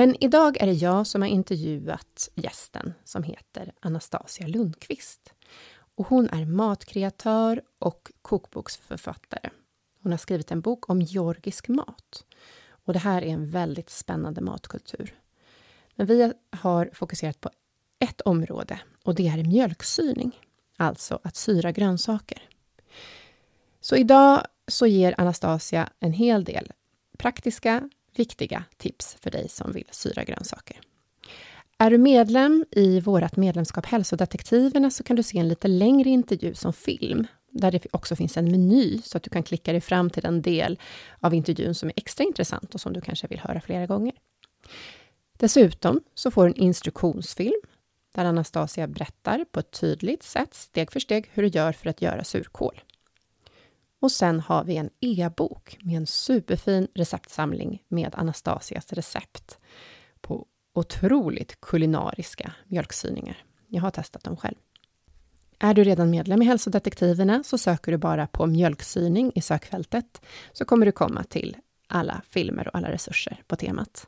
Men idag är det jag som har intervjuat gästen som heter Anastasia Lundqvist. Och hon är matkreatör och kokboksförfattare. Hon har skrivit en bok om georgisk mat. Och det här är en väldigt spännande matkultur. Men vi har fokuserat på ett område och det är mjölksyrning. alltså att syra grönsaker. Så idag så ger Anastasia en hel del praktiska, viktiga tips för dig som vill syra grönsaker. Är du medlem i vårt medlemskap Hälsodetektiverna så kan du se en lite längre intervju som film, där det också finns en meny så att du kan klicka dig fram till den del av intervjun som är extra intressant och som du kanske vill höra flera gånger. Dessutom så får du en instruktionsfilm där Anastasia berättar på ett tydligt sätt, steg för steg, hur du gör för att göra surkål. Och sen har vi en e-bok med en superfin receptsamling med Anastasias recept på otroligt kulinariska mjölksyningar. Jag har testat dem själv. Är du redan medlem i Hälsodetektiverna så söker du bara på mjölksyning i sökfältet så kommer du komma till alla filmer och alla resurser på temat.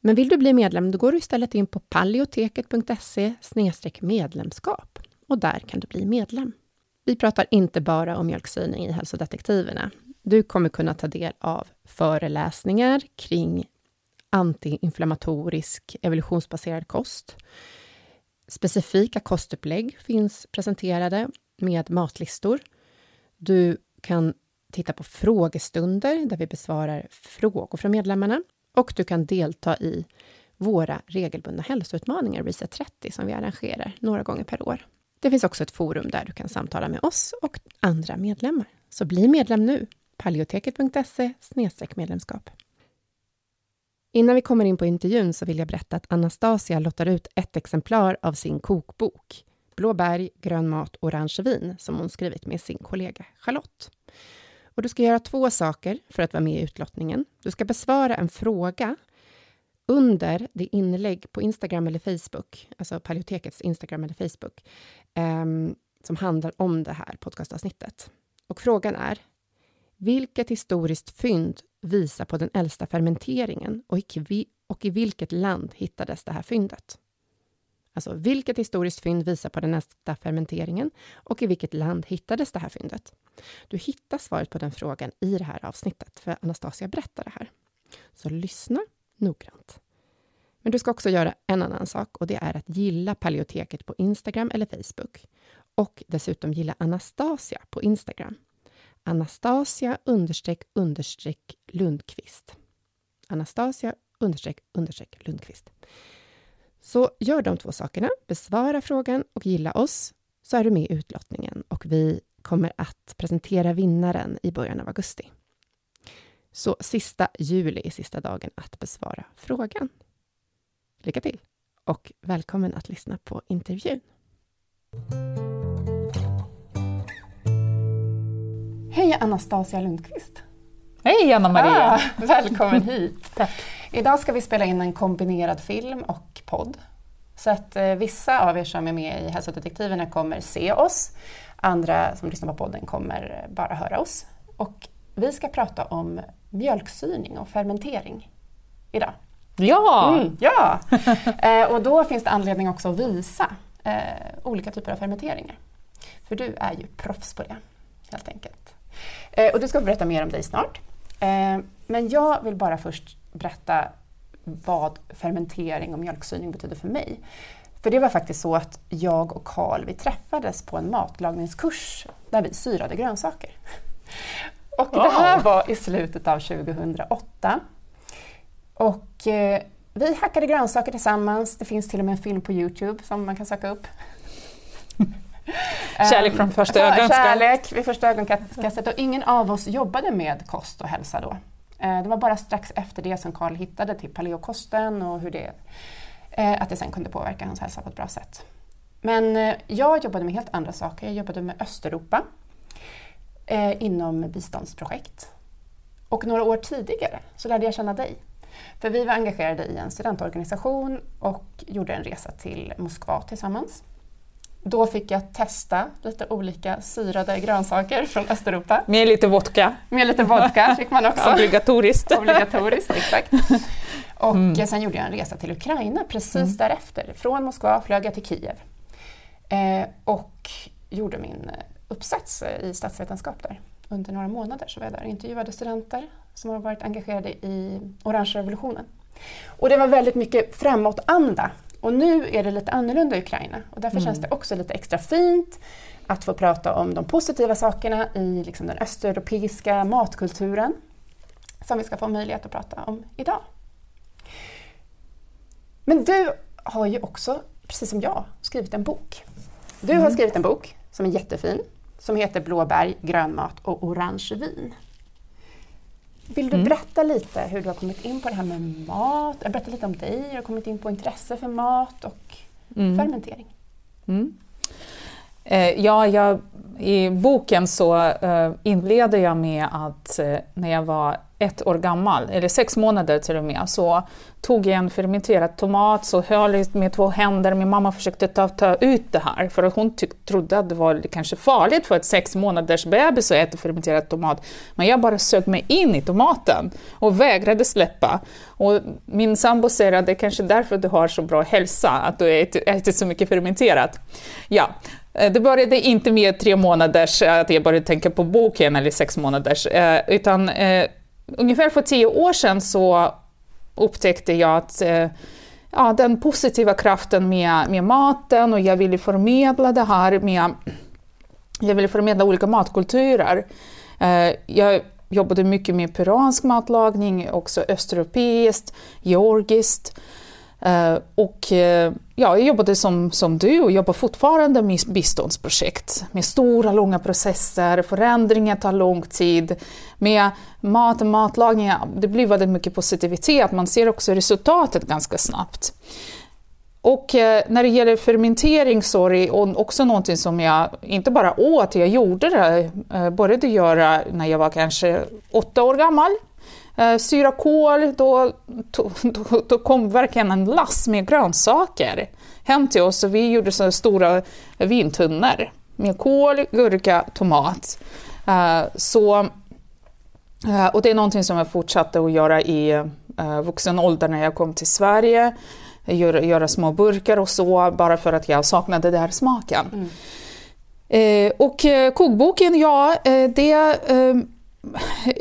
Men vill du bli medlem, då går du istället in på paleoteket.se medlemskap och där kan du bli medlem. Vi pratar inte bara om mjölksyrning i Hälsodetektiverna. Du kommer kunna ta del av föreläsningar kring antiinflammatorisk evolutionsbaserad kost. Specifika kostupplägg finns presenterade med matlistor. Du kan titta på frågestunder där vi besvarar frågor från medlemmarna och du kan delta i våra regelbundna hälsoutmaningar, Reset 30, som vi arrangerar några gånger per år. Det finns också ett forum där du kan samtala med oss och andra medlemmar. Så bli medlem nu! paleoteket.se medlemskap. Innan vi kommer in på intervjun så vill jag berätta att Anastasia lottar ut ett exemplar av sin kokbok Blå berg, grön mat, orange vin som hon skrivit med sin kollega Charlotte. Och du ska göra två saker för att vara med i utlottningen. Du ska besvara en fråga under det inlägg på Instagram eller Facebook, alltså Paleotekets Instagram eller Facebook, eh, som handlar om det här podcastavsnittet. Och frågan är, vilket historiskt fynd visar på den äldsta fermenteringen och i, och i vilket land hittades det här fyndet? Alltså vilket historiskt fynd visar på den nästa fermenteringen och i vilket land hittades det här fyndet? Du hittar svaret på den frågan i det här avsnittet, för Anastasia berättar det här. Så lyssna noggrant. Men du ska också göra en annan sak och det är att gilla Paleoteket på Instagram eller Facebook. Och dessutom gilla Anastasia på Instagram. Anastasia understreck understreck Lundqvist. Anastasia understreck understreck Lundqvist. Så gör de två sakerna, besvara frågan och gilla oss, så är du med i utlottningen och vi kommer att presentera vinnaren i början av augusti. Så sista juli är sista dagen att besvara frågan. Lycka till och välkommen att lyssna på intervjun. Hej Anastasia Lundqvist! Hej Anna-Maria! Ah, välkommen hit! Tack. Idag ska vi spela in en kombinerad film och podd. Så att eh, vissa av er som är med i Hälsodetektiverna kommer se oss. Andra som lyssnar på podden kommer bara höra oss. Och vi ska prata om mjölksyning och fermentering idag. Ja! Mm, ja! eh, och då finns det anledning också att visa eh, olika typer av fermenteringar. För du är ju proffs på det, helt enkelt. Eh, och du ska berätta mer om dig snart. Eh, men jag vill bara först berätta vad fermentering och mjölksyning betyder för mig. För det var faktiskt så att jag och Karl vi träffades på en matlagningskurs där vi syrade grönsaker. Och det här var i slutet av 2008. Och eh, vi hackade grönsaker tillsammans. Det finns till och med en film på Youtube som man kan söka upp. Kärlek från första ögonkastet. Kärlek vid första ögonkastet. Och ingen av oss jobbade med kost och hälsa då. Eh, det var bara strax efter det som Karl hittade till paleokosten och hur det, eh, att det sen kunde påverka hans hälsa på ett bra sätt. Men eh, jag jobbade med helt andra saker. Jag jobbade med Östeuropa inom biståndsprojekt. Och några år tidigare så lärde jag känna dig. För vi var engagerade i en studentorganisation och gjorde en resa till Moskva tillsammans. Då fick jag testa lite olika syrade grönsaker från Östeuropa. Med lite vodka. Med lite vodka fick man också. Obligatoriskt. Obligatoriskt, exakt. Och mm. sen gjorde jag en resa till Ukraina precis mm. därefter. Från Moskva flög jag till Kiev eh, och gjorde min uppsats i statsvetenskap där. Under några månader så var jag där och intervjuade studenter som har varit engagerade i orange revolutionen. Och det var väldigt mycket framåtanda och nu är det lite annorlunda i Ukraina och därför mm. känns det också lite extra fint att få prata om de positiva sakerna i liksom den östeuropeiska matkulturen som vi ska få möjlighet att prata om idag. Men du har ju också, precis som jag, skrivit en bok. Du mm. har skrivit en bok som är jättefin, som heter Blåbär, grönmat och orange vin. Vill du mm. berätta lite hur du har kommit in på det här med mat? Berätta lite om dig, hur du har kommit in på intresse för mat och mm. fermentering. Mm. Eh, ja, jag, i boken så eh, inleder jag med att eh, när jag var ett år gammal, eller sex månader till och med, så tog jag en fermenterad tomat, så höll jag med två händer, min mamma försökte ta, ta ut det här, för hon hon trodde att det var kanske farligt för ett sex månaders bebis att äta fermenterad tomat. Men jag bara sög mig in i tomaten och vägrade släppa. Och min sambo säger att det är kanske därför du har så bra hälsa, att du äter, äter så mycket fermenterat. Ja, eh, det började inte med tre månaders, att jag började tänka på boken, eller sex månaders, eh, utan eh, ungefär för tio år sedan så upptäckte jag att eh, ja, den positiva kraften med, med maten och jag ville förmedla det här med jag ville förmedla olika matkulturer. Eh, jag jobbade mycket med peruansk matlagning, också östeuropeiskt, georgiskt. Eh, och ja, jag jobbade som, som du och jobbar fortfarande med biståndsprojekt med stora, långa processer, förändringar tar lång tid. Med mat och matlagning, det blir väldigt mycket positivitet, man ser också resultatet ganska snabbt. Och eh, när det gäller fermentering så är det också någonting som jag inte bara åt, jag gjorde det, eh, började göra när jag var kanske åtta år gammal eh, syra kål, då, då, då, kom verkligen en lass med grönsaker hem till oss och vi gjorde så stora vintunnor med kål, gurka, tomat. Eh, så, eh, och det är någonting som jag fortsatte att göra i vuxen ålder när jag kom till Sverige. göra, göra små burkar och så, bara för att jag saknade den här smaken. Mm. Eh, och kokboken, ja, det... Eh,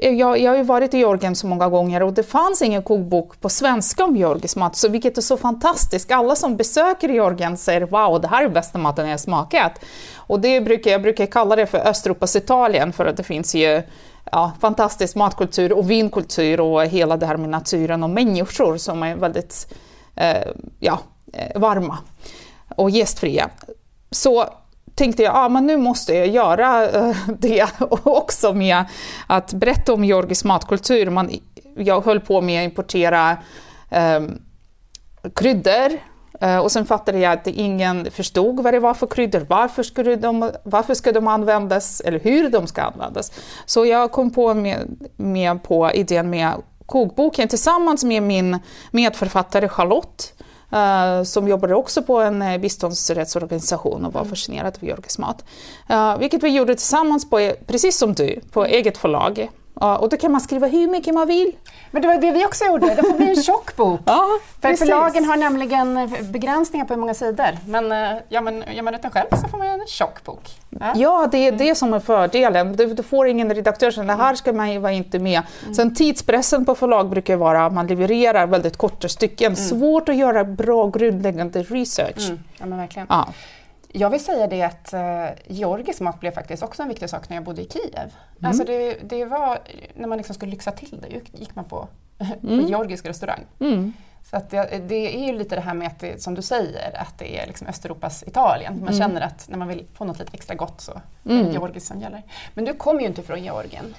jag, jag har ju varit i Georgien så många gånger och det fanns ingen kokbok på svenska om georgisk mat, så vilket är så fantastiskt. Alla som besöker Georgien säger wow, det här är bästa maten jag smakat. Och det brukar, jag brukar kalla det för Östeuropas Italien för att det finns ju ja, fantastisk matkultur och vinkultur och hela det här med naturen och människor som är väldigt eh, ja, eh, varma och gästfria. Så tänkte jag, ah, men nu måste jag göra eh, det också med att berätta om georgisk matkultur. Man, jag höll på med att importera ehm, eh, kryddor och sen fattade jag att ingen förstod vad det var för kryddor, varför, skulle de, varför ska de användas eller hur de ska användas. Så jag kom på med, med på idén med kokboken tillsammans med min medförfattare Charlotte som jobbade också på en uh, biståndsrättsorganisation och var mm. fascinerad av georgisk mat. Uh, vilket vi gjorde tillsammans, på, precis som du, på mm. eget förlag. Ja, och då kan man skriva hur mycket man vill. Men det var det vi också gjorde, det får bli en tjock bok. ja, För precis. förlagen har nämligen begränsningar på hur många sidor. Men eh, gör man, gör man ut den själv så får man en tjock bok. Ja, ja det är det som är fördelen. Du, du får ingen redaktör som det här ska man vara inte med. Mm. Sen tidspressen på förlag brukar vara att man levererar väldigt korta stycken. Mm. Svårt att göra bra grundläggande research. Mm. Ja, men verkligen. Ja. Jag vill säga det att uh, georgisk mat blev faktiskt också en viktig sak när jag bodde i Kiev. Mm. Alltså det, det var, när man liksom skulle lyxa till det gick man på, på mm. georgisk restaurang. Mm. Så att det, det, är ju lite det här med att det, som du säger, att det är liksom Östeuropas Italien. Man mm. känner att när man vill få något lite extra gott så är det mm. georgiskt som gäller. Men du kommer ju inte från Georgien.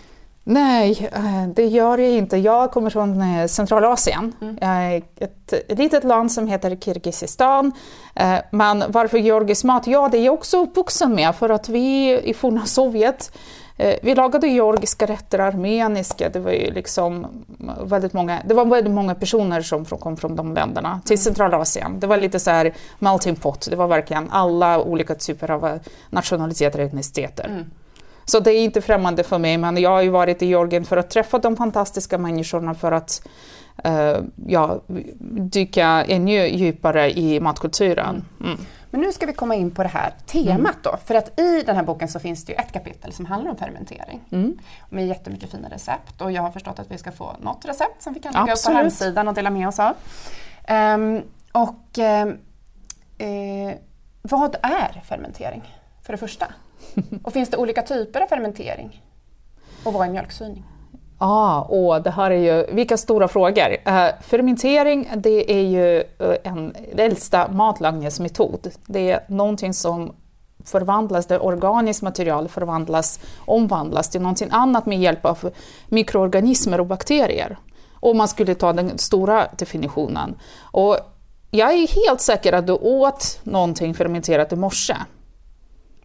Nej, eh, det gör jag inte. Jag kommer från eh, Centralasien. Mm. Ett litet land som heter Kirgizistan. Eh, men varför georgisk mat? Ja, det är jag också uppvuxen med för att vi i forna Sovjet vi lagade georgiska rätter, armeniska, det var ju liksom väldigt många, det var väldigt många personer som kom från de länderna till mm. Centralasien. Det var lite så här melting pot, det var verkligen alla olika typer av nationaliteter och etniciteter. Mm. Så det är inte främmande för mig, men jag har ju varit i Georgien för att träffa de fantastiska människorna för att uh, ja, dyka ännu djupare i matkulturen. Mm. mm. Men nu ska vi komma in på det här temat då, för att i den här boken så finns det ju ett kapitel som handlar om fermentering. Mm. Med jättemycket fina recept och jag har förstått att vi ska få något recept som vi kan lägga upp på hemsidan och dela med oss av. Um, och um, eh, vad är fermentering, för det första? Och finns det olika typer av fermentering? Och vad är mjölksyning? Ah, det här är ju, vilka stora frågor. Eh, fermentering, det är ju eh, en äldsta matlagningsmetod. Det är någonting som förvandlas, det organiskt material förvandlas, omvandlas till någonting annat med hjälp av mikroorganismer och bakterier. Om man skulle ta den stora definitionen. Och jag är helt säker att du åt någonting fermenterat i morse.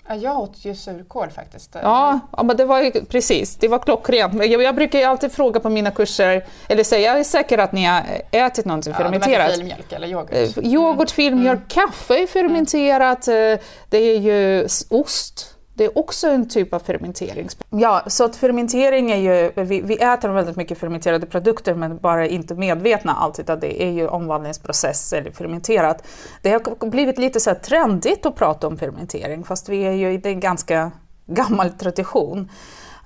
Ja, jag åt ju surkål faktiskt. Ja, ja men det var precis, det var klockrent. Jag, jag brukar alltid fråga på mina kurser, eller säga, jag är säker att ni har ätit någonting ja, fermenterat. filmjölk eller yoghurt? Eh, yoghurt, filmjölk, mm. kaffe är fermenterat, mm. det är ju ost. Det är också en typ av fermentering. Ja, så att fermentering är ju, vi, vi äter väldigt mycket fermenterade produkter men bara inte medvetna alltid att det är ju omvandlingsprocess eller fermenterat. Det har blivit lite så här trendigt att prata om fermentering fast vi är ju i en ganska gammal tradition.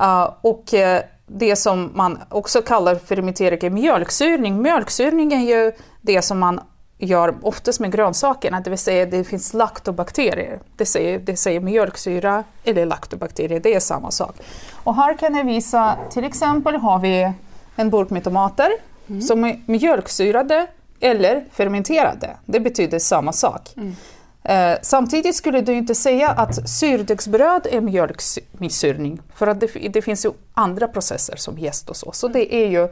Uh, och uh, det som man också kallar fermentering är mjölksyrning. Mjölksyrning är ju det som man gör oftast med grönsakerna, det vill säga det finns laktobakterier. Det säger, det säger mjölksyra eller laktobakterier, det är samma sak. Och här kan jag visa, till exempel har vi en burk med tomater mm. som är mjölksyrade eller fermenterade. Det betyder samma sak. Mm. Eh, samtidigt skulle du inte säga att surdegsbröd är mjölksyrning, för att det, det finns ju andra processer som jäst och så. Så det är ju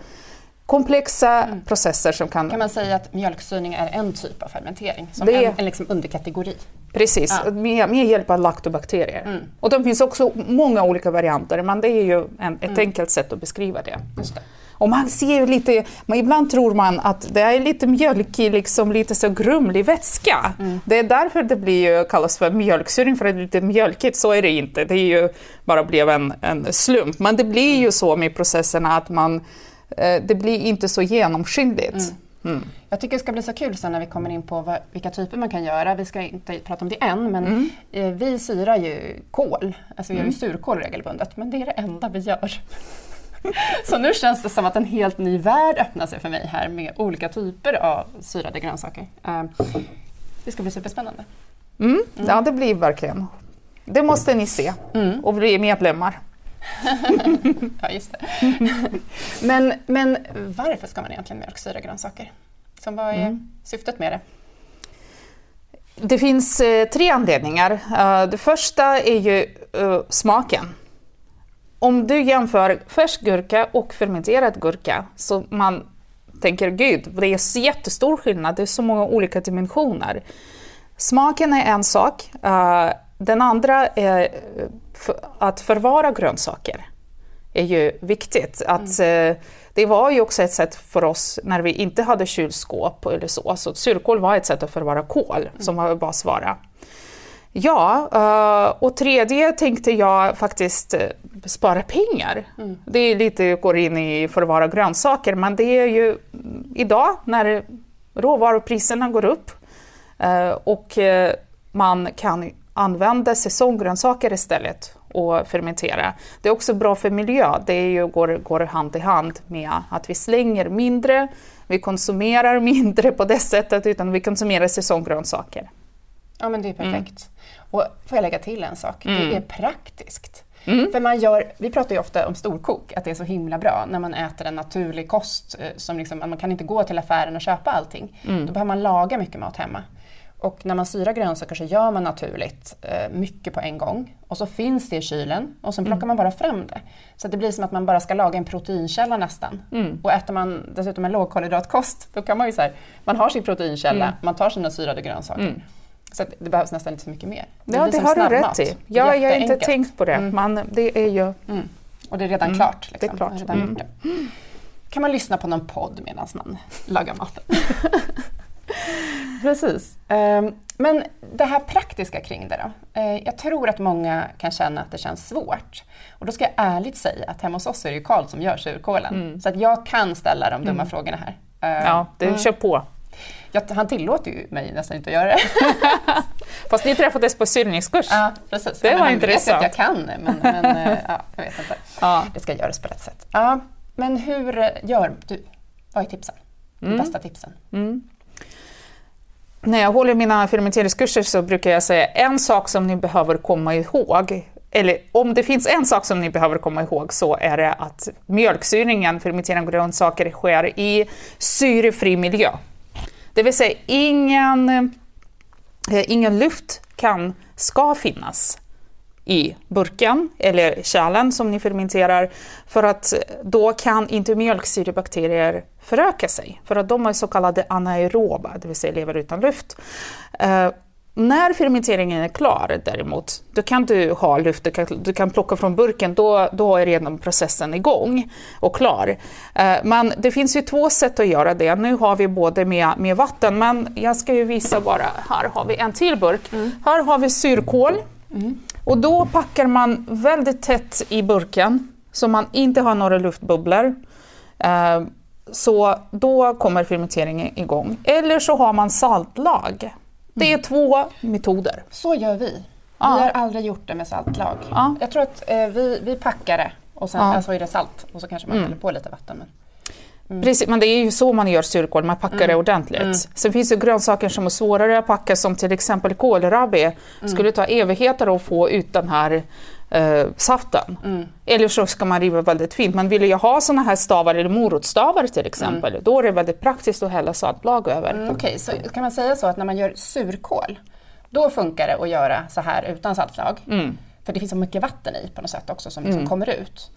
komplexa mm. processer som kan... Kan man säga att mjölksyrning är en typ av fermentering? Som det... en, en liksom underkategori? Precis, ja. med, med hjälp av laktobakterier. Mm. Och det finns också många olika varianter, men det är ju en, ett mm. enkelt sätt att beskriva det. det. Och man ser ju lite, men ibland tror man att det är lite mjölkig, liksom lite så grumlig vätska. Mm. Det är därför det blir ju, kallas för mjölksyrning, för att det är lite mjölkigt. Så är det inte, det är ju bara blev en, en slump. Men det blir ju så med processerna att man det blir inte så genomskinligt. Mm. Mm. Jag tycker det ska bli så kul sen när vi kommer in på vad, vilka typer man kan göra. Vi ska inte prata om det än, men eh, vi syrar ju kål. Alltså vi gör ju surkål regelbundet, men det är det enda vi gör. så nu känns det som att en helt ny värld öppnar sig för mig här med olika typer av syrade grönsaker. Eh, det ska bli superspännande. Mm. Ja, det blir verkligen. Det måste ni se Mm. och bli medlemmar. Ja, just det. men, men varför ska man egentligen mjölksyra grönsaker? Som vad är syftet med det? Det finns eh, tre anledningar. Eh, det första är ju eh, smaken. Om du jämför färsk gurka och fermenterad gurka så man tänker gud, det är så jättestor skillnad, det är så många olika dimensioner. Smaken är en sak. Den andra är att förvara grönsaker är ju viktigt. Att, eh, det var ju också ett sätt för oss när vi inte hade kylskåp eller så, så surkål var ett sätt att förvara kål som var basvara. Ja, eh, och tredje tänkte jag faktiskt eh, spara pengar. Det är lite går in i förvara grönsaker, men det är ju mm, idag när råvarupriserna går upp och man kan använda säsonggrönsaker istället och fermentera. Det är också bra för miljö. Det är ju, går, går hand i hand med att vi slänger mindre, vi konsumerar mindre på det sättet, utan vi konsumerar säsonggrönsaker. Ja men det är perfekt. Och får jag lägga till en sak? Mm. Det är praktiskt. För man gör, vi pratar ju ofta om storkok, att det är så himla bra när man äter en naturlig kost. eh, Som liksom, man kan inte gå till affären och köpa allting. Mm. Då behöver man laga mycket mat hemma. Och när man syrar grönsaker så gör man naturligt eh, mycket på en gång. Och så finns det i kylen och sen plockar man bara fram det. Så det blir som att man bara ska laga en proteinkälla nästan. Och äter man dessutom en lågkolhydratkost, då kan man ju så här, man har sin proteinkälla, man tar sina syrade grönsaker. Så att det behövs nästan inte så mycket mer. Ja, blir det har du rätt i. Ja, jag har inte tänkt på det, men det är ju... Mm. Och det är redan klart. Liksom. det är klart. Man har Redan gjort det. Kan man lyssna på någon podd medan man lagar maten? Precis. Ehm, Men det här praktiska kring det då? Eh, Jag tror att många kan känna att det känns svårt. Och då ska jag ärligt säga att hemma hos oss är det ju Karl som gör surkålen. Så att jag kan ställa de dumma frågorna här. Ehm, Ja, det kör på. jag, han tillåter ju mig nästan inte att göra det. Fast ni träffades på syrningskurs. Ja, precis. Det Ja, var han vet intressant. att jag kan, men, men eh, ja, jag vet inte. Ja. Det ska göras på rätt sätt. Ja, men hur eh, gör du? Vad är tipsen? De bästa tipsen? När jag håller mina fermenteringskurser så brukar jag säga en sak som ni behöver komma ihåg, eller om det finns en sak som ni behöver komma ihåg så är det att mjölksyringen, fermenterade grönsaker, sker i syrefri miljö. Det vill säga ingen, eh, ingen luft kan, ska finnas i burken eller kärlen som ni fermenterar för att då kan inte mjölksyrebakterier föröka sig för att de är så kallade anaeroba, det vill säga lever utan luft. Eh, när fermenteringen är klar däremot, då kan du ha luft, du kan, du kan plocka från burken, då, då är redan processen igång och klar. Eh, men det finns ju två sätt att göra det. Nu har vi både med, med vatten, men jag ska ju visa bara, här har vi en till burk. Här har vi syrkål. Och då packar man väldigt tätt i burken så man inte har några luftbubblor. Eh, Så då kommer fermenteringen igång. Eller så har man saltlag. Det är två metoder. Så gör vi. Ja. Vi har aldrig gjort det med saltlag. Ja. Jag tror att eh, vi, vi packar det och sen Ja. Mm. alltså är det salt och så kanske man häller på lite vatten. Men... Precis, men det är ju så man gör surkål, man packar det ordentligt. Mm. Sen finns det grönsaker som är svårare att packa som till exempel kålrabi. Mm. skulle ta evigheter att få ut den här eh, saften. Mm. Eller så ska man riva väldigt fint. Men vill jag ha såna här stavar eller morotstavar till exempel, då är det väldigt praktiskt att hälla saltlag över. Mm, Okej, så kan man säga så att när man gör surkål, då funkar det att göra så här utan saltlag? Mm. För det finns så mycket vatten i på något sätt också som, som kommer ut.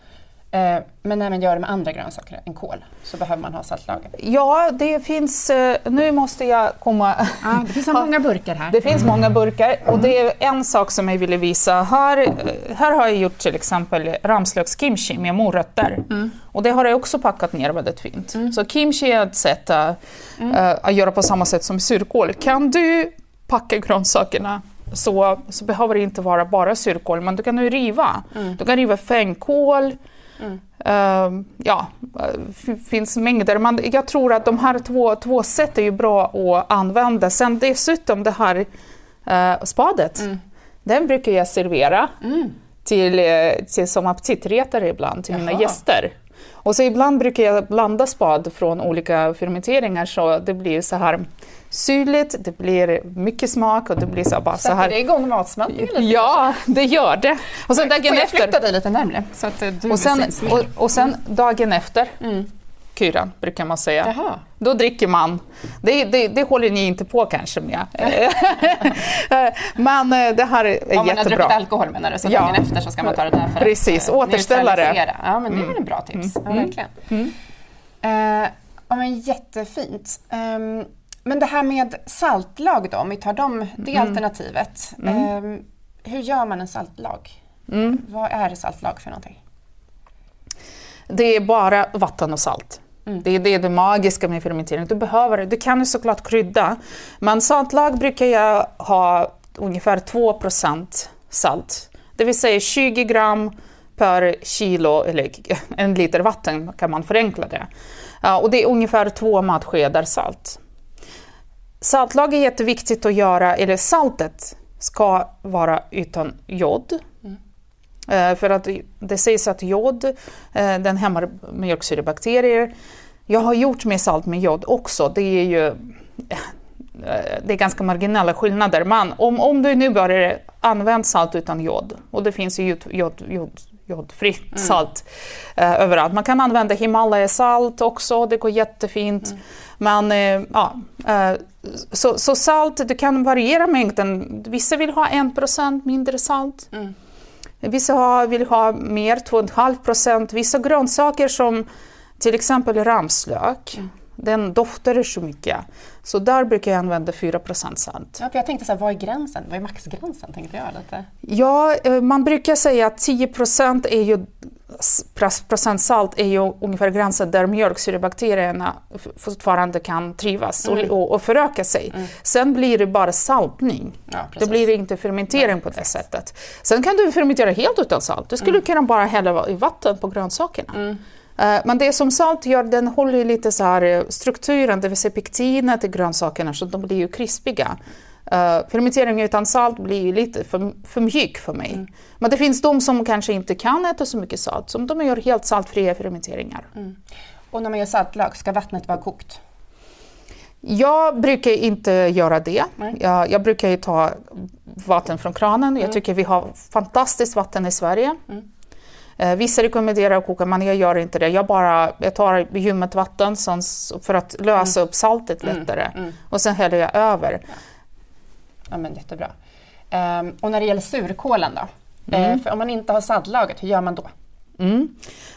Eh, men när man gör det med andra grönsaker än kål så behöver man ha saltlager. Ja, det finns... eh, Nu måste jag komma... Ja, det finns många burkar här. Det finns många burkar och det är en sak som jag ville visa. Här, eh, här har jag gjort till exempel ramslökskimchi med morötter. Och det har jag också packat ner väldigt fint. Så kimchi är ett sätt eh, eh, att göra på samma sätt som surkål. Kan du packa grönsakerna så, så behöver det inte vara bara surkål, men du kan ju riva. Du kan riva fänkål, Uh, ja, det finns mängder. Men jag tror att de här två, två sätten är bra att använda. Sen dessutom det här uh, spadet, mm. den brukar jag servera mm. till, eh, till, som aptitretare ibland till Jaha. mina gäster. Och så ibland brukar jag blanda spad från olika fermenteringar så det blir så här syrligt, det blir mycket smak och det blir så bara så här. det igång matsmältningen lite? Ja, det gör det. Och sen dagen Får jag efter... flytta dig lite närmre? Så att du och, sen, och, och sen dagen efter mm kyran, brukar man säga. Jaha. Då dricker man. Det, det, det håller ni inte på kanske med. men eh, det här är jättebra. Om man har druckit alkohol menar du, så ja. dagen efter så ska man ta det där för Precis, att eh, återställare. Ja, men det är väl en bra tips. Mm. Ja, verkligen. Mm. Uh, ja, men jättefint. Um, men det här med saltlag då, om vi tar dem, det mm. alternativet. Um, hur gör man en saltlag? Mm. Vad är saltlag för någonting? Det är bara vatten och salt. Mm. Det, är, det är det magiska med fermentering. Du, behöver, du kan ju såklart krydda, men saltlag brukar jag ha ungefär 2% salt. Det vill säga 20 gram per kilo, eller en liter vatten kan man förenkla det. Och det är ungefär två matskedar salt. Saltlag är jätteviktigt att göra, eller saltet ska vara utan jod. Eh, för att det sägs att jod, eh, den hämmar mjölksyrebakterier. Jag har gjort med salt med jod också. Det är ju eh, det är ganska marginella skillnader. Men om, om du nu börjar använda salt utan jod, och det finns ju jod, jod, jod, jodfritt mm. salt eh, överallt. Man kan använda Himalaya-salt också, det går jättefint. Mm. Men eh, ja, eh, så, så, salt, du kan variera mängden. Vissa vill ha 1% mindre salt. Mm. Vissa vill ha mer, 2,5 procent. Vissa grönsaker som till exempel ramslök, mm. den doftar så mycket. Så där brukar jag använda 4 procent salt. Ja, för jag tänkte så här, vad är gränsen? Vad är maxgränsen? Tänkte jag lite. Ja, eh, man brukar säga att 10 procent är ju procent salt är ju ungefär gränsen där mjölksyrebakterierna fortfarande kan trivas mm. och, och föröka sig. Mm. Sen blir det bara saltning. Ja, det blir inte fermentering Nej, på det sättet. Sen kan du fermentera helt utan salt. Du skulle mm. kunna bara hälla i vatten på grönsakerna. Mm. Eh, men det som salt gör, den håller lite så här eh, strukturen, det vill säga pektinet i grönsakerna, så de blir ju krispiga. Uh, fermentering utan salt blir lite för, för mjuk för mig. Mm. Men det finns de som kanske inte kan äta så mycket salt, som de gör helt saltfria fermenteringar. Mm. Och när man gör saltlök, ska vattnet vara kokt? Jag brukar inte göra det. Jag, jag, brukar ta vatten från kranen. Mm. Jag tycker vi har fantastiskt vatten i Sverige. Mm. Eh, vissa rekommenderar att koka, men jag gör inte det. Jag, bara, jag tar ljummet vatten för att lösa mm. upp saltet mm. lättare mm. och sen häller jag över. Ja. Ja, men jättebra. Um, och när det gäller surkålen då? Mm. Uh, för om man inte har saltlaget, hur gör man då? Mm.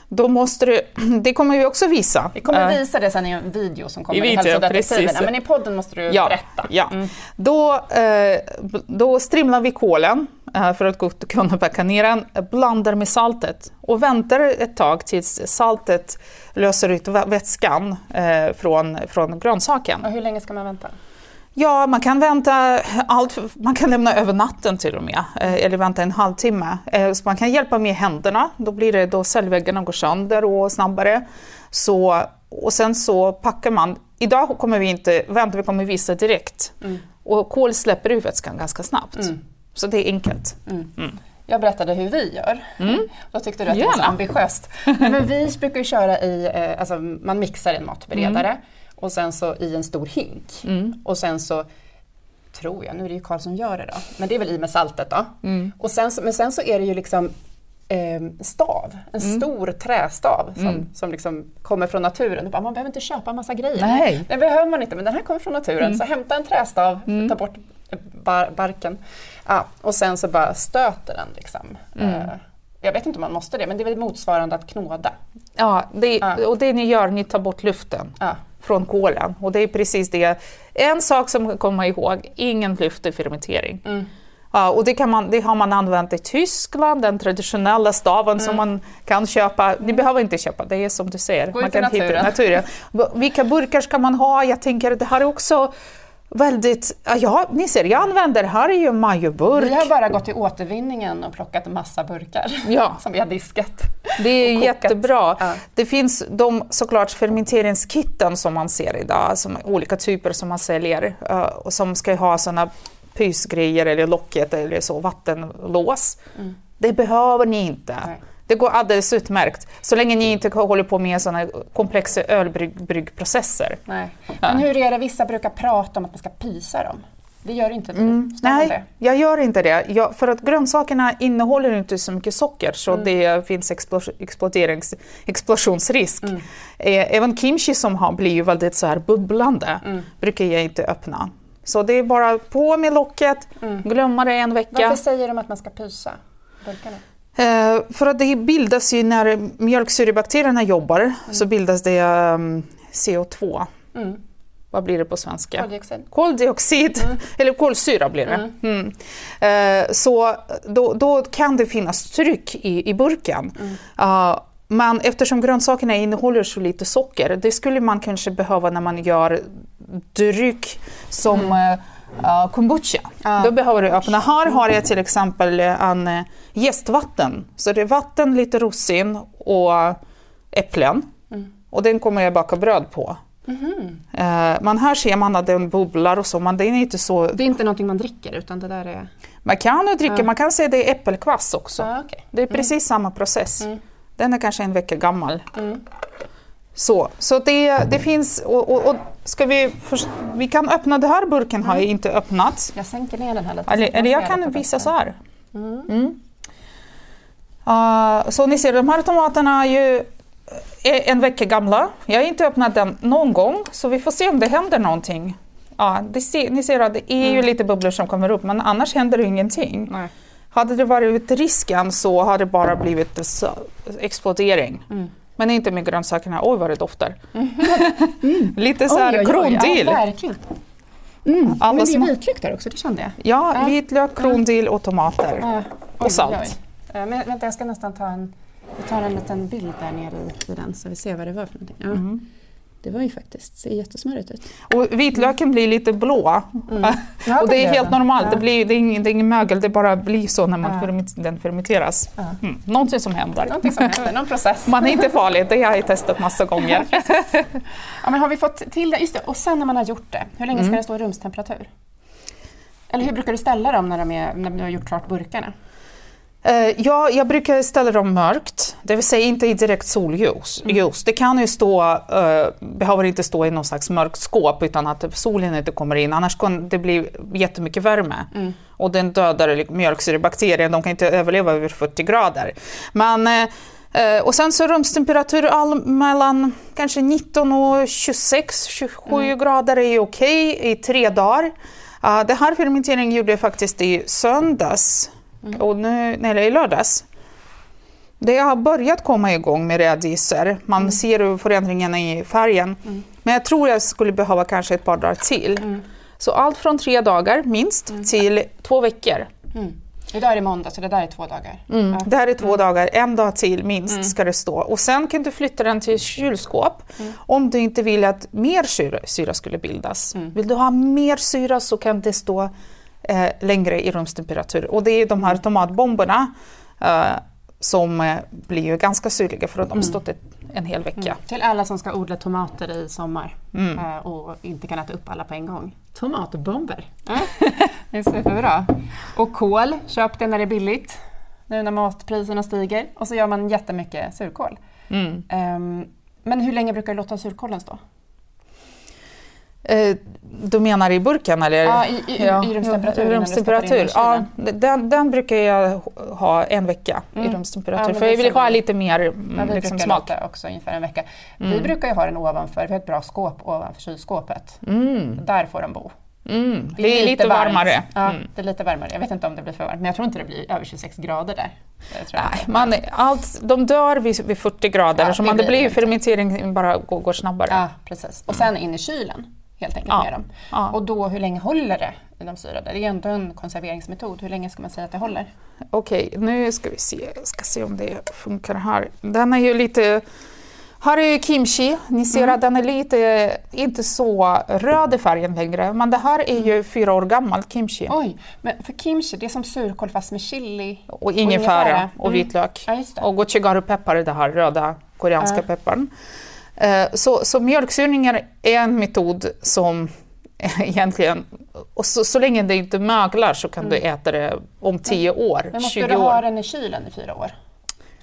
Då måste du, det kommer vi också visa. Vi kommer uh, visa det sen i en video som kommer i, video, i hälsodetektiverna, men i podden måste du ja, berätta. Ja. Mm. Då, uh, då strimlar vi kålen för att kunna packa ner den, blandar med saltet och väntar ett tag tills saltet löser ut vätskan från, från grönsaken. Och hur länge ska man vänta? Ja, man kan vänta allt, man kan lämna över natten till och med, eh, eller vänta en halvtimme. Eh, så man kan hjälpa med händerna, då blir det då cellväggarna går sönder och snabbare. Så, och sen så packar man, idag kommer vi inte vänta, vi kommer visa direkt. Mm. Och kol släpper ut vätskan ganska snabbt. Mm. Så det är enkelt. Mm. mm. Jag berättade hur vi gör. Mm. Då tyckte du att Gärna. det var så ambitiöst. Men vi brukar ju köra i, eh, alltså man mixar en matberedare mm och sen så i en stor hink. Mm. Och sen så tror jag, nu är det ju Karl som gör det då, men det är väl i med saltet då. Mm. Och sen så, men sen så är det ju liksom eh, stav, en mm. stor trästav som, mm. som liksom kommer från naturen. Bara, man behöver inte köpa en massa grejer. Nej. Det behöver man inte, men den här kommer från naturen. Mm. Så hämta en trästav, mm. ta bort bar barken ja, och sen så bara stöter den. Liksom. Eh, jag vet inte om man måste det, men det är väl motsvarande att knåda. Ja, det, ja. och det ni gör, ni tar bort luften. Ja från kolen. Och det är precis det. En sak som man komma ihåg, ingen lyfter fermentering. Mm. Ja, och det, kan man, det har man använt i Tyskland, den traditionella staven mm. som man kan köpa. Ni behöver inte köpa, det är som du säger. Gå man kan naturen. hitta naturen. Vilka burkar ska man ha? Jag tänker det här är också väldigt, ja ni ser jag använder, här är ju majoburk. Vi har bara gått till återvinningen och plockat en massa burkar Ja. som vi har diskat. Det är jättebra. Ja. Det finns de såklart fermenteringskitten som man ser idag, som olika typer som man säljer eh, och som ska ha sådana pysgrejer eller locket eller så, vattenlås. Det behöver ni inte. Mm. Nej. Det går alldeles utmärkt, så länge ni inte håller på med sådana komplexa ölbryggprocesser. Nej. Men hur är det, vissa brukar prata om att man ska pysa dem. Det gör inte du. Mm. Nej, det? jag gör inte det. Jag, för att grönsakerna innehåller inte så mycket socker så Mm. det finns exploderings, explosionsrisk. Mm. Eh, även kimchi som har blivit väldigt så här bubblande Mm. brukar jag inte öppna. Så det är bara på med locket, glömma det en vecka. Mm. Varför säger de att man ska pysa burkarna? Eh, för att det bildas ju när mjölksyrebakterierna jobbar så bildas det ehm, CO2. Mm. Vad blir det på svenska? Koldioxid? Koldioxid, eller kolsyra blir det. Mm. Eh, så då, då kan det finnas tryck i, i burken. Uh, men eftersom grönsakerna innehåller så lite socker, det skulle man kanske behöva när man gör dryck som eh, eh, kombucha. Ja. Då behöver du öppna. Här har jag till exempel en uh, jästvatten. Så det är vatten, lite russin och äpplen. Och den kommer jag baka bröd på. Eh, men här ser man att den bubblar och så, men den är inte så... Det är inte någonting man dricker utan det där är... Man kan ju dricka, Ja. man kan säga det är äppelkvass också. Ja, okej. Det är precis samma process. Mm. Den är kanske en vecka gammal. Mm. Så, så det, det finns, och, och, och ska vi, först, vi kan öppna den här burken har jag inte öppnat. Jag sänker ner den här lite. Eller, eller jag kan visa så här. Mm. Mm. Uh, så ni ser, de här tomaterna är ju eh, en vecka gamla. Jag har inte öppnat den någon gång, så vi får se om det händer någonting. Ja, det ser, ni ser att det är ju lite bubblor som kommer upp, men annars händer ingenting. Nej. Hade det varit risken så hade det bara blivit explodering. Mm. Men inte med grönsakerna. Oj vad det doftar. Lite så här oj, oj, krondill. Ja, verkligen. Mm. Alla Men det är vitlök där också, det kände jag. Ja, Ja. vitlök, krondill och tomater. Ja. Och salt. Men vänta, jag ska nästan ta en, vi tar en liten bild där nere i, i den så vi ser vad det var för någonting. Ja, Mm. Det var ju faktiskt, ser jättesmörigt ut. Och vitlöken blir lite blå. Ja, och det är helt normalt, Ja. det, blir, det, är ingen, det är ingen mögel, det bara blir så när man Ja. den fermenteras. Ja. Mm. Någonting som händer. Någonting som händer, någon process. Man är inte farlig, det har jag testat massa gånger. Ja, men har vi fått till det? Just det. Och sen när man har gjort det, hur länge ska Mm. det stå i rumstemperatur? Eller hur brukar du ställa dem när, de är, när du har gjort klart burkarna? Eh, ja, jag brukar ställa dem mörkt, det vill säga inte i direkt solljus. Ljus. Det kan ju stå, eh, behöver inte stå i någon slags mörkt skåp utan att solen inte kommer in, annars kan det bli jättemycket värme. Och den dödar mjölksyrebakterier, de kan inte överleva över 40 grader. Men, eh, och sen så rumstemperatur all, mellan kanske 19 och 26, 27 grader är okej i tre dagar. Uh, det här fermenteringen gjorde jag faktiskt i söndags och nu, eller i lördags. Det har börjat komma igång med rädisor. Man ser ju förändringen i färgen. Men jag tror jag skulle behöva kanske ett par dagar till. Så allt från tre dagar minst till två veckor. Mm. Idag är det måndag så det där är två dagar. Mm. Ja. Det här är två dagar, en dag till minst ska det stå. Och sen kan du flytta den till kylskåp om du inte vill att mer syra, syra skulle bildas. Vill du ha mer syra så kan det stå eh, längre i rumstemperatur. Och det är de här tomatbomberna eh, som eh, blir ju ganska syrliga för att de har stått ett, en hel vecka. Till alla som ska odla tomater i sommar Mm. eh, och inte kan äta upp alla på en gång. Tomatbomber! Ja, det är superbra. Och kål, köp det när det är billigt. Nu när matpriserna stiger. Och så gör man jättemycket surkål. Mm. Ehm, men hur länge brukar du låta surkålen stå? Eh, du menar i burken eller? Ja, i- i- i rumstemperatur i rumstemperatur. in Ja, den, den brukar jag ha en vecka i Mm. rumstemperatur. Ja, men för det jag vill ha vi. lite mer Ja, mm, vi liksom, brukar smak. också ungefär en vecka. Vi Mm. brukar ju ha den ovanför, vi har ett bra skåp ovanför kylskåpet. Mm. Där får den bo. Mm. Det är lite varmt. varmare. Ja, Mm. det är lite varmare. Jag vet inte om det blir för varmt, men jag tror inte det blir över 26 grader där. Det Nej, man, allt, de dör vid, vid 40 grader, Ja, så det man, det blir det fermentering bara går, går snabbare. Ja, precis. Och sen in i kylen helt enkelt Ja. med dem. Ja. Och då, hur länge håller det de syrade? Det är ändå en konserveringsmetod. Hur länge ska man säga att det håller? Okej, nu ska vi se. Jag ska se om det funkar här. Den är ju lite Här är kimchi. Ni ser Mm. att den är lite, inte så röd i färgen längre. Men det här är ju fyra år gammal kimchi. Oj, men för kimchi, det är som surkål fast med chili. Och ingefära ingefära. och Mm. vitlök. Ja. Och gochugaru-peppar, det här röda koreanska Ja. pepparn. Eh, Så, så mjölksyrningar är en metod som egentligen, och så, så länge det inte möglar så kan du äta det om 10 år, Mm. Men måste 20 du ha år. den i kylen i fyra år?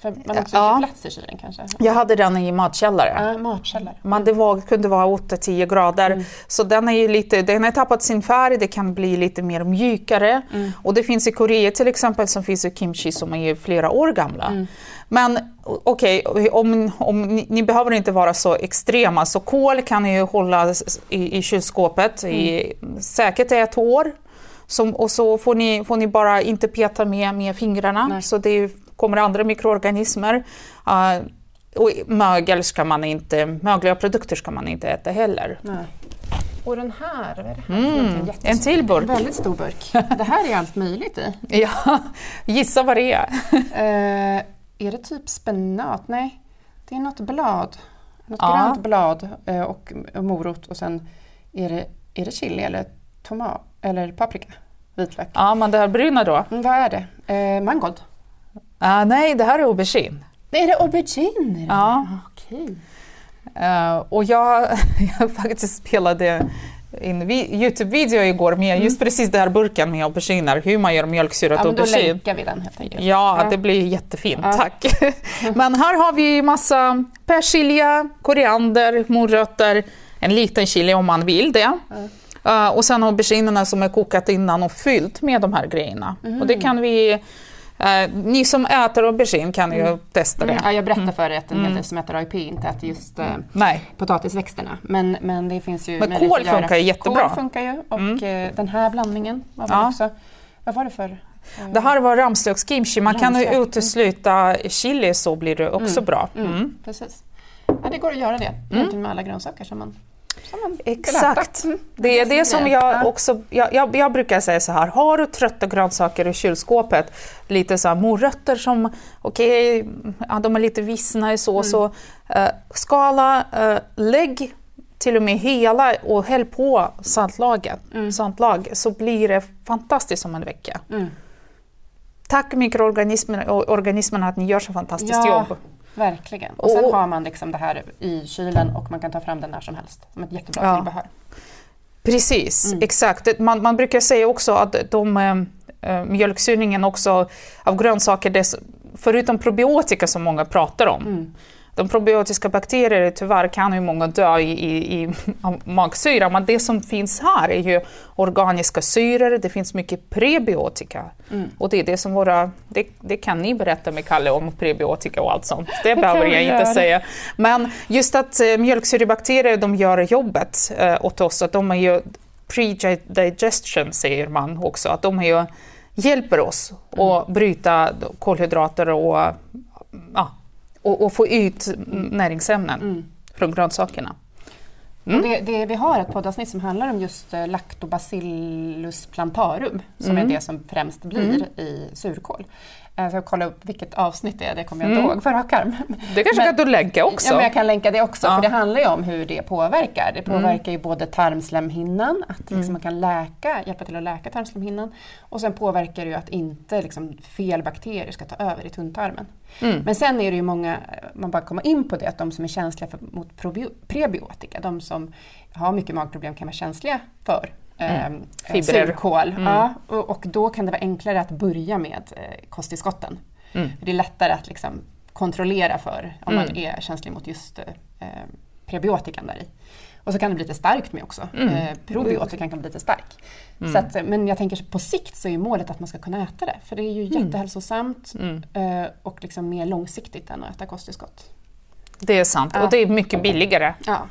För man måste Ja. plats i kylen kanske? Jag hade den i matkällare. Ja, matkällare. Men det var, kunde vara 8-10 grader. Mm. Så den, är ju lite, den har tappat sin färg, det kan bli lite mer mjukare. Mm. Och det finns i Korea till exempel som finns i kimchi som är flera år gamla. Mm. Men okej, om, om ni, ni behöver inte vara så extrema. Så kål kan ju hålla i, i kylskåpet i Mm. säkert ett år. Som, och så får ni, får ni bara inte peta med, med fingrarna. Nej. Så det kommer andra mikroorganismer. Uh, och mögel ska man inte, mögliga produkter ska man inte äta heller. Nej. Och den här, vad är det här? Mm, en till burk. En väldigt stor burk. Det här är allt möjligt i. Ja, gissa vad det är. Är det typ spenat? Nej, det är något blad. Något Ja. grönt blad eh, och, morot och sen är det, är det chili eller tomat eller paprika? Vitlök. Ja, men det här bruna då? Mm, vad är det? Eh, mangold? Ah, nej, det här är aubergine. Är det aubergine? Ja. Okej. Eh, och jag, jag faktiskt spelade vi- Youtube-video igår med just precis den här burken med auberginer, hur man gör mjölksyrat Ja, men då aubergine. länkar vi den helt enkelt. Ja, Ja. det blir jättefint, Ja. tack. Men här har vi massa persilja, koriander, morötter, en liten chili om man vill det. Eh, och sen auberginerna som är kokat innan och fyllt med de här grejerna. Och Mm. det kan vi, eh, ni som äter aubergine kan ju testa det. Mm. Ja, jag berättar för er att en hel del som äter AIP inte äter just eh, Nej, potatisväxterna. Men, men det finns ju Men kål funkar ju jättebra. Kål funkar ju och eh, den här blandningen var Ja. också... Vad var det för? eh, det här var ramslökskimchi. Man kan ju Ramslök, mm. utesluta chili så blir det också bra. Mm, Mm. Precis. Ja, det går att göra det. Egentligen med alla grönsaker som man, Exakt. Mm. Det är det som jag Ja. också, jag, jag, jag brukar säga så här, har du trötta grönsaker i kylskåpet, lite så här morötter som, okej, ja, de är lite vissna i så, så eh, skala, eh, lägg till och med hela och häll på saltlaget, saltlag, så blir det fantastiskt om en vecka. Mm. Tack mikroorganismerna och organismerna att ni gör så fantastiskt Ja. jobb. Verkligen. Och sen Och- har man liksom det här i kylen och man kan ta fram den när som helst. Som ett jättebra Ja. tillbehör. Precis, Mm. exakt. Man, man brukar säga också att de, eh, eh, mjölksyrningen också av grönsaker, dess, förutom probiotika som många pratar om, Mm. De probiotiska bakterier tyvärr kan ju många dö i, i, i magsyra, men det som finns här är ju organiska syror, det finns mycket prebiotika. Mm. Och det är det som våra, det, det kan ni berätta med Kalle om prebiotika och allt sånt. Det behöver jag inte säga. Men just att eh, mjölksyrebakterier, de gör jobbet eh, åt oss, att de är ju pre-digestion säger man också, att de är ju, hjälper oss att bryta kolhydrater och, ja, och, och få ut näringsämnen Mm. från grönsakerna. Och det, det, vi har ett poddavsnitt som handlar om just eh, Lactobacillus plantarum som Mm. är det som främst blir i surkål. Eh, Så jag kollar upp vilket avsnitt det är, det kommer jag inte Mm. ihåg för rak arm. Det kanske Men- kan du länka också? Ja, men jag kan länka det också, Ja. för det handlar ju om hur det påverkar. Det påverkar ju både tarmslemhinnan, att liksom Mm. man kan läka, hjälpa till att läka tarmslemhinnan. Och sen påverkar det ju att inte liksom, fel bakterier ska ta över i tunntarmen. Mm. Men sen är det ju många, man bara kommer in på det, att de som är känsliga för, mot prebiotika, de som har mycket magproblem kan vara känsliga för Mm. Eh, Fibrer. surkål. Mm. Ja, och, och då kan det vara enklare att börja med eh, kosttillskotten. Mm. Det är lättare att liksom kontrollera för om man Mm. är känslig mot just eh, prebiotikan där i. Och så kan det bli lite starkt med också. Mm. Eh, probiotikan kan bli lite stark. Mm. Så att, men jag tänker på sikt så är målet att man ska kunna äta det. För det är ju Mm. jättehälsosamt Mm. eh, och liksom mer långsiktigt än att äta kosttillskott. Det är sant, Ja. och det är mycket billigare. Ja,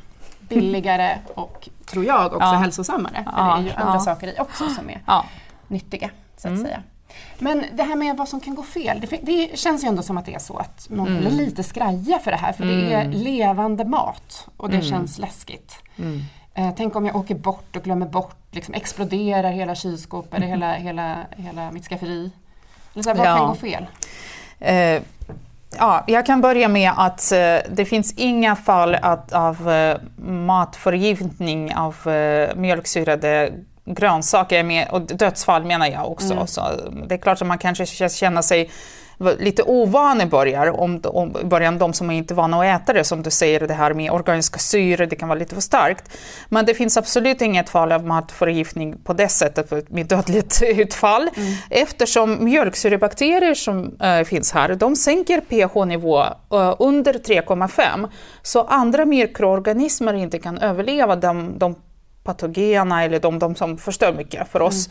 billigare och, tror jag, också Ja. hälsosammare. För Ja, det är ju andra ja. saker i också som är Ja. nyttiga, så att Mm. säga. Men det här med vad som kan gå fel, det, det känns ju ändå som att det är så att många Mm. är lite skraja för det här, för det är Mm. levande mat och det Mm. känns läskigt. Mm. Eh, tänk om jag åker bort och glömmer bort, liksom exploderar hela kylskåpet hela, hela, hela mitt skafferi. Eller så här, vad kan gå fel? Eh, Ja, jag kan börja med att eh, det finns inga fall att, av eh, matförgiftning av eh, mjölksyrade grönsaker med, och dödsfall menar jag också. Mm. Så det är klart att man kanske känner sig lite ovan i början, om, om, början, de som är inte är vana att äta det, som du säger, det här med organiska syror, det kan vara lite för starkt. Men det finns absolut inget fall av matförgiftning på det sättet med dödligt utfall, mm. eftersom mjölksyrebakterier som äh, finns här, de sänker pH-nivå äh, under 3,5, så andra mikroorganismer inte kan överleva de, de patogena eller de, de som förstör mycket för oss.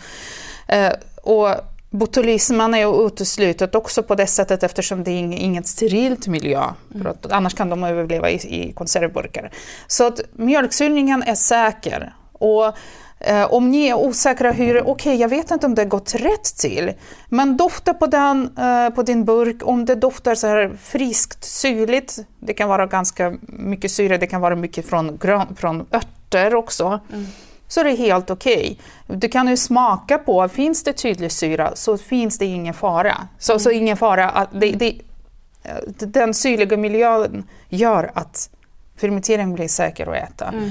Mm. Äh, och Botulismen är uteslutet också på det sättet eftersom det är inget sterilt miljö. Mm. Annars kan de överleva i, i konservburkar. Så att mjölksyrningen är säker. Och eh, om ni är osäkra hur, okej okay, jag vet inte om det gått rätt till, men dofta på, den, eh, på din burk, om det doftar så här friskt, syrligt, det kan vara ganska mycket syre, det kan vara mycket från, grön, från örter också. Mm så är det helt okej. Okay. Du kan ju smaka på, finns det tydlig syra så finns det ingen fara. Så, mm. så ingen fara att det, det, den syrliga miljön gör att fermentering blir säker att äta. Mm.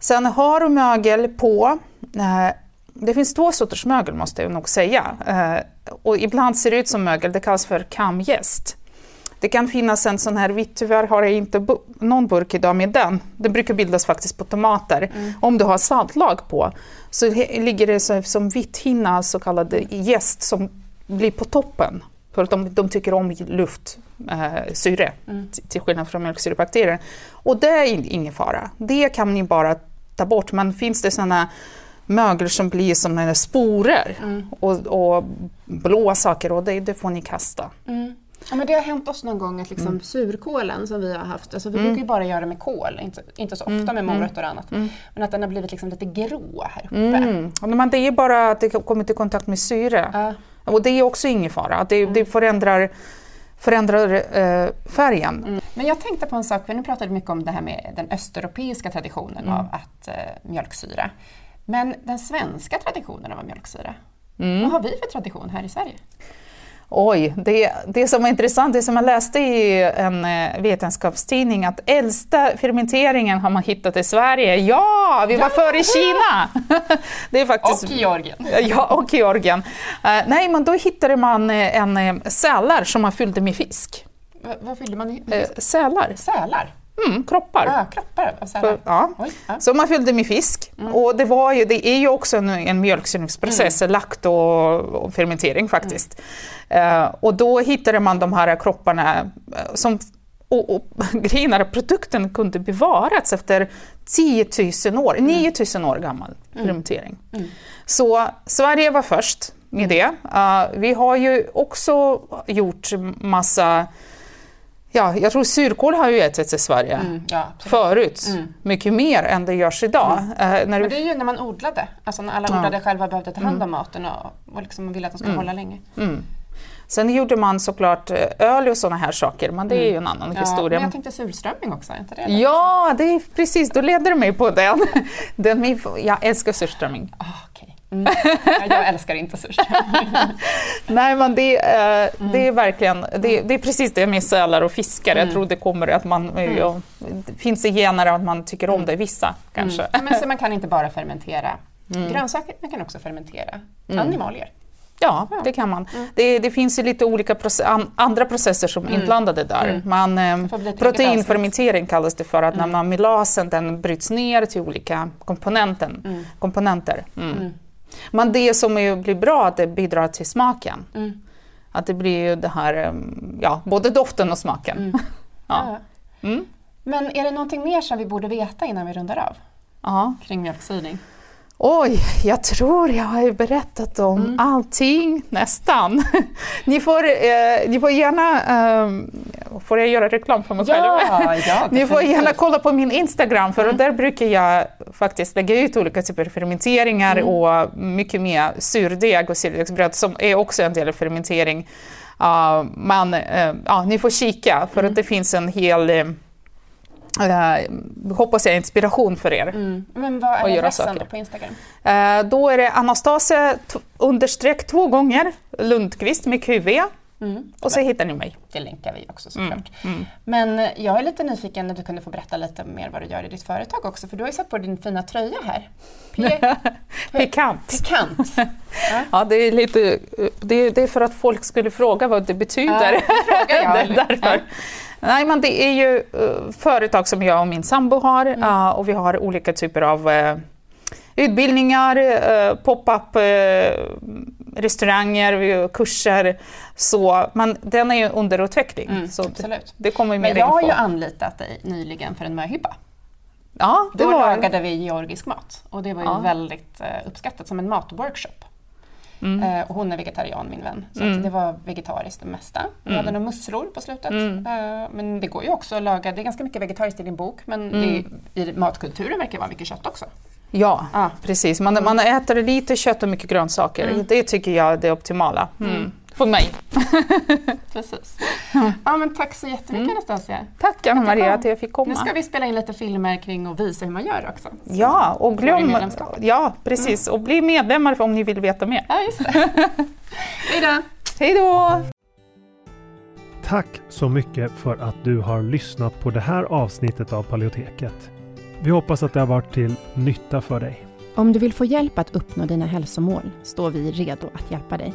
Sen har du mögel på, eh, det finns två sorters mögel måste jag nog säga. Eh, och ibland ser det ut som mögel, det kallas för kamgäst. Det kan finnas en sån här vit, tyvärr har jag inte bu någon burk idag med den. Det brukar bildas faktiskt på tomater. Mm. Om du har saltlag på så ligger det så, som vitt hinna, så kallad jäst, som blir på toppen. För att de, de tycker om luft, eh, syre, mm. till skillnad från mjölksyrebakterier. Och det är ingen fara. Det kan ni bara ta bort. Men finns det sådana mögel som blir som sporer mm. och, och blåa saker, och det, det får ni kasta. Mm. Ja, men det har hänt oss någon gång att liksom mm. surkålen som vi har haft, alltså vi mm. brukar ju bara göra med kål, inte, inte så ofta mm. med morötter och annat, mm. men att den har blivit liksom lite grå här uppe. Mm. Men det är bara att det kommit i kontakt med syre. Uh. Och det är också ingen fara, det, det förändrar förändrar eh, färgen. Mm. Men jag tänkte på en sak, för nu pratade vi mycket om det här med den östeuropeiska traditionen mm. av att eh, mjölksyra. Men den svenska traditionen av mjölksyra, mm. vad har vi för tradition här i Sverige? Oj, det, det som var intressant, det som jag läste i en eh, vetenskapstidning, att äldsta fermenteringen har man hittat i Sverige. Ja, vi var ja! före i Kina! det är faktiskt, och Georgien. Ja, och Georgien. Uh, nej, men då hittade man eh, en sälar som man fyllde med fisk. V vad fyllde man med fisk? Uh, sälar. Sälar? Mm, kroppar. Ah, kroppar av sälar. Ja. Oj, ja. Så man fyllde med fisk. Mm. Och det, var ju, det är ju också en, en mjölksyrningsprocess, mm. lakt och, och, fermentering faktiskt. Mm. Uh, och då hittade man de här kropparna uh, som och, och grejen är att produkten kunde bevarats efter 10 000 år, mm. 9 000 år gammal mm. fermentering. Mm. Så Sverige var först med det. Uh, vi har ju också gjort massa Ja, jag tror surkål har ju ätits i Sverige mm, ja, förut, mm. mycket mer än det görs idag. Mm. Uh, när Men det är ju när man odlade, alltså när alla ja. odlade själva behövde ta hand om mm. maten och, och liksom ville att de skulle mm. hålla länge. Mm. Sen gjorde man såklart eh, öl och sådana här saker, men det är ju en annan ja, historia. Men jag tänkte surströmming också, är inte det? Ja, det är precis, då leder du mig på den. den jag älskar surströmming. Oh. Mm. Jag älskar inte surströmming. Nej, men det, eh, det är verkligen, det, det, är precis det med sälar och fiskar. Mm. Jag tror det kommer att man, mm. ja, det finns i gener att man tycker om det, vissa kanske. Mm. Men så man kan inte bara fermentera mm. grönsaker, man kan också fermentera mm. animalier. Ja, det kan man. Mm. Det, det, finns ju lite olika process, andra processer som är mm. inblandade där. Mm. Man, eh, proteinfermentering kallas det för, att när man melasen den bryts ner till olika komponenten, komponenter. Men det som är, blir bra, att det bidrar till smaken. Mm. Att det blir ju det här, ja, både doften och smaken. Mm. ja. Mm. Men är det någonting mer som vi borde veta innan vi rundar av? Ja. Kring mjölksyring? Oj, jag tror jag har berättat om mm. allting, nästan. ni, får, eh, ni får gärna, eh, får jag göra reklam för mig ja, själv? Ja, ni får gärna kolla på min Instagram, för mm. där brukar jag faktiskt lägga ut olika typer av fermenteringar mm. och mycket mer surdeg och surdegsbröd som är också en del av fermentering. Uh, men uh, ja, ni får kika, för att mm. det finns en hel uh, hoppas jag inspiration för er. Mm. Men vad är adressen på Instagram? Uh, då är det Anastasia understreck två gånger Lundqvist med QV. Mm. Och så hittar ni mig. Det länkar vi också såklart. Mm. Mm. Men jag är lite nyfiken när du kunde få berätta lite mer vad du gör i ditt företag också, för du har ju satt på din fina tröja här. Pikant. Pikant. ja. ja, det är lite, det är, det är för att folk skulle fråga vad det betyder. Ja, det jag. Därför. Ja. Nej, men det är ju uh, företag som jag och min sambo har mm. uh, och vi har olika typer av uh, utbildningar, pop-up restauranger, kurser. Så, men den är ju under utveckling. Mm, så absolut. Det kommer men jag har ju anlitat dig nyligen för en möhippa. Ja, det Då var... lagade vi georgisk mat och det var ju ja. väldigt uppskattat som en matworkshop. Mm. Eh, och hon är vegetarian min vän. Så mm. det var vegetariskt det mesta. Vi mm. hade några musslor på slutet. Mm. Eh, men det går ju också att laga, det är ganska mycket vegetariskt i din bok men det, i matkulturen verkar det vara mycket kött också. Ja, ah. precis. Man, man äter lite kött och mycket grönsaker. Mm. Det tycker jag är det optimala. För mig. Precis. Ja, men tack så jättemycket mm. Anastasia. Tack Anna-Maria att jag fick komma. Nu ska vi spela in lite filmer kring och visa hur man gör också. Ja, och glöm, ja precis. Mm. Och bli medlemmar om ni vill veta mer. Ja, just det. Hej då! Hej då! Tack så mycket för att du har lyssnat på det här avsnittet av Paleoteket. Vi hoppas att det har varit till nytta för dig. Om du vill få hjälp att uppnå dina hälsomål står vi redo att hjälpa dig.